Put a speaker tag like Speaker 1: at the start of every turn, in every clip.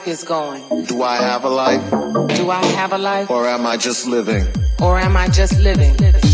Speaker 1: life is going. Do I have a life?
Speaker 2: Do I have a life?
Speaker 1: Or am I just living?
Speaker 2: Or am I just living?
Speaker 1: living.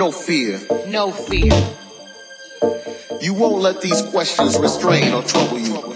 Speaker 1: no fear.
Speaker 2: No fear.
Speaker 1: You won't let these questions restrain or trouble you.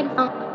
Speaker 3: him up.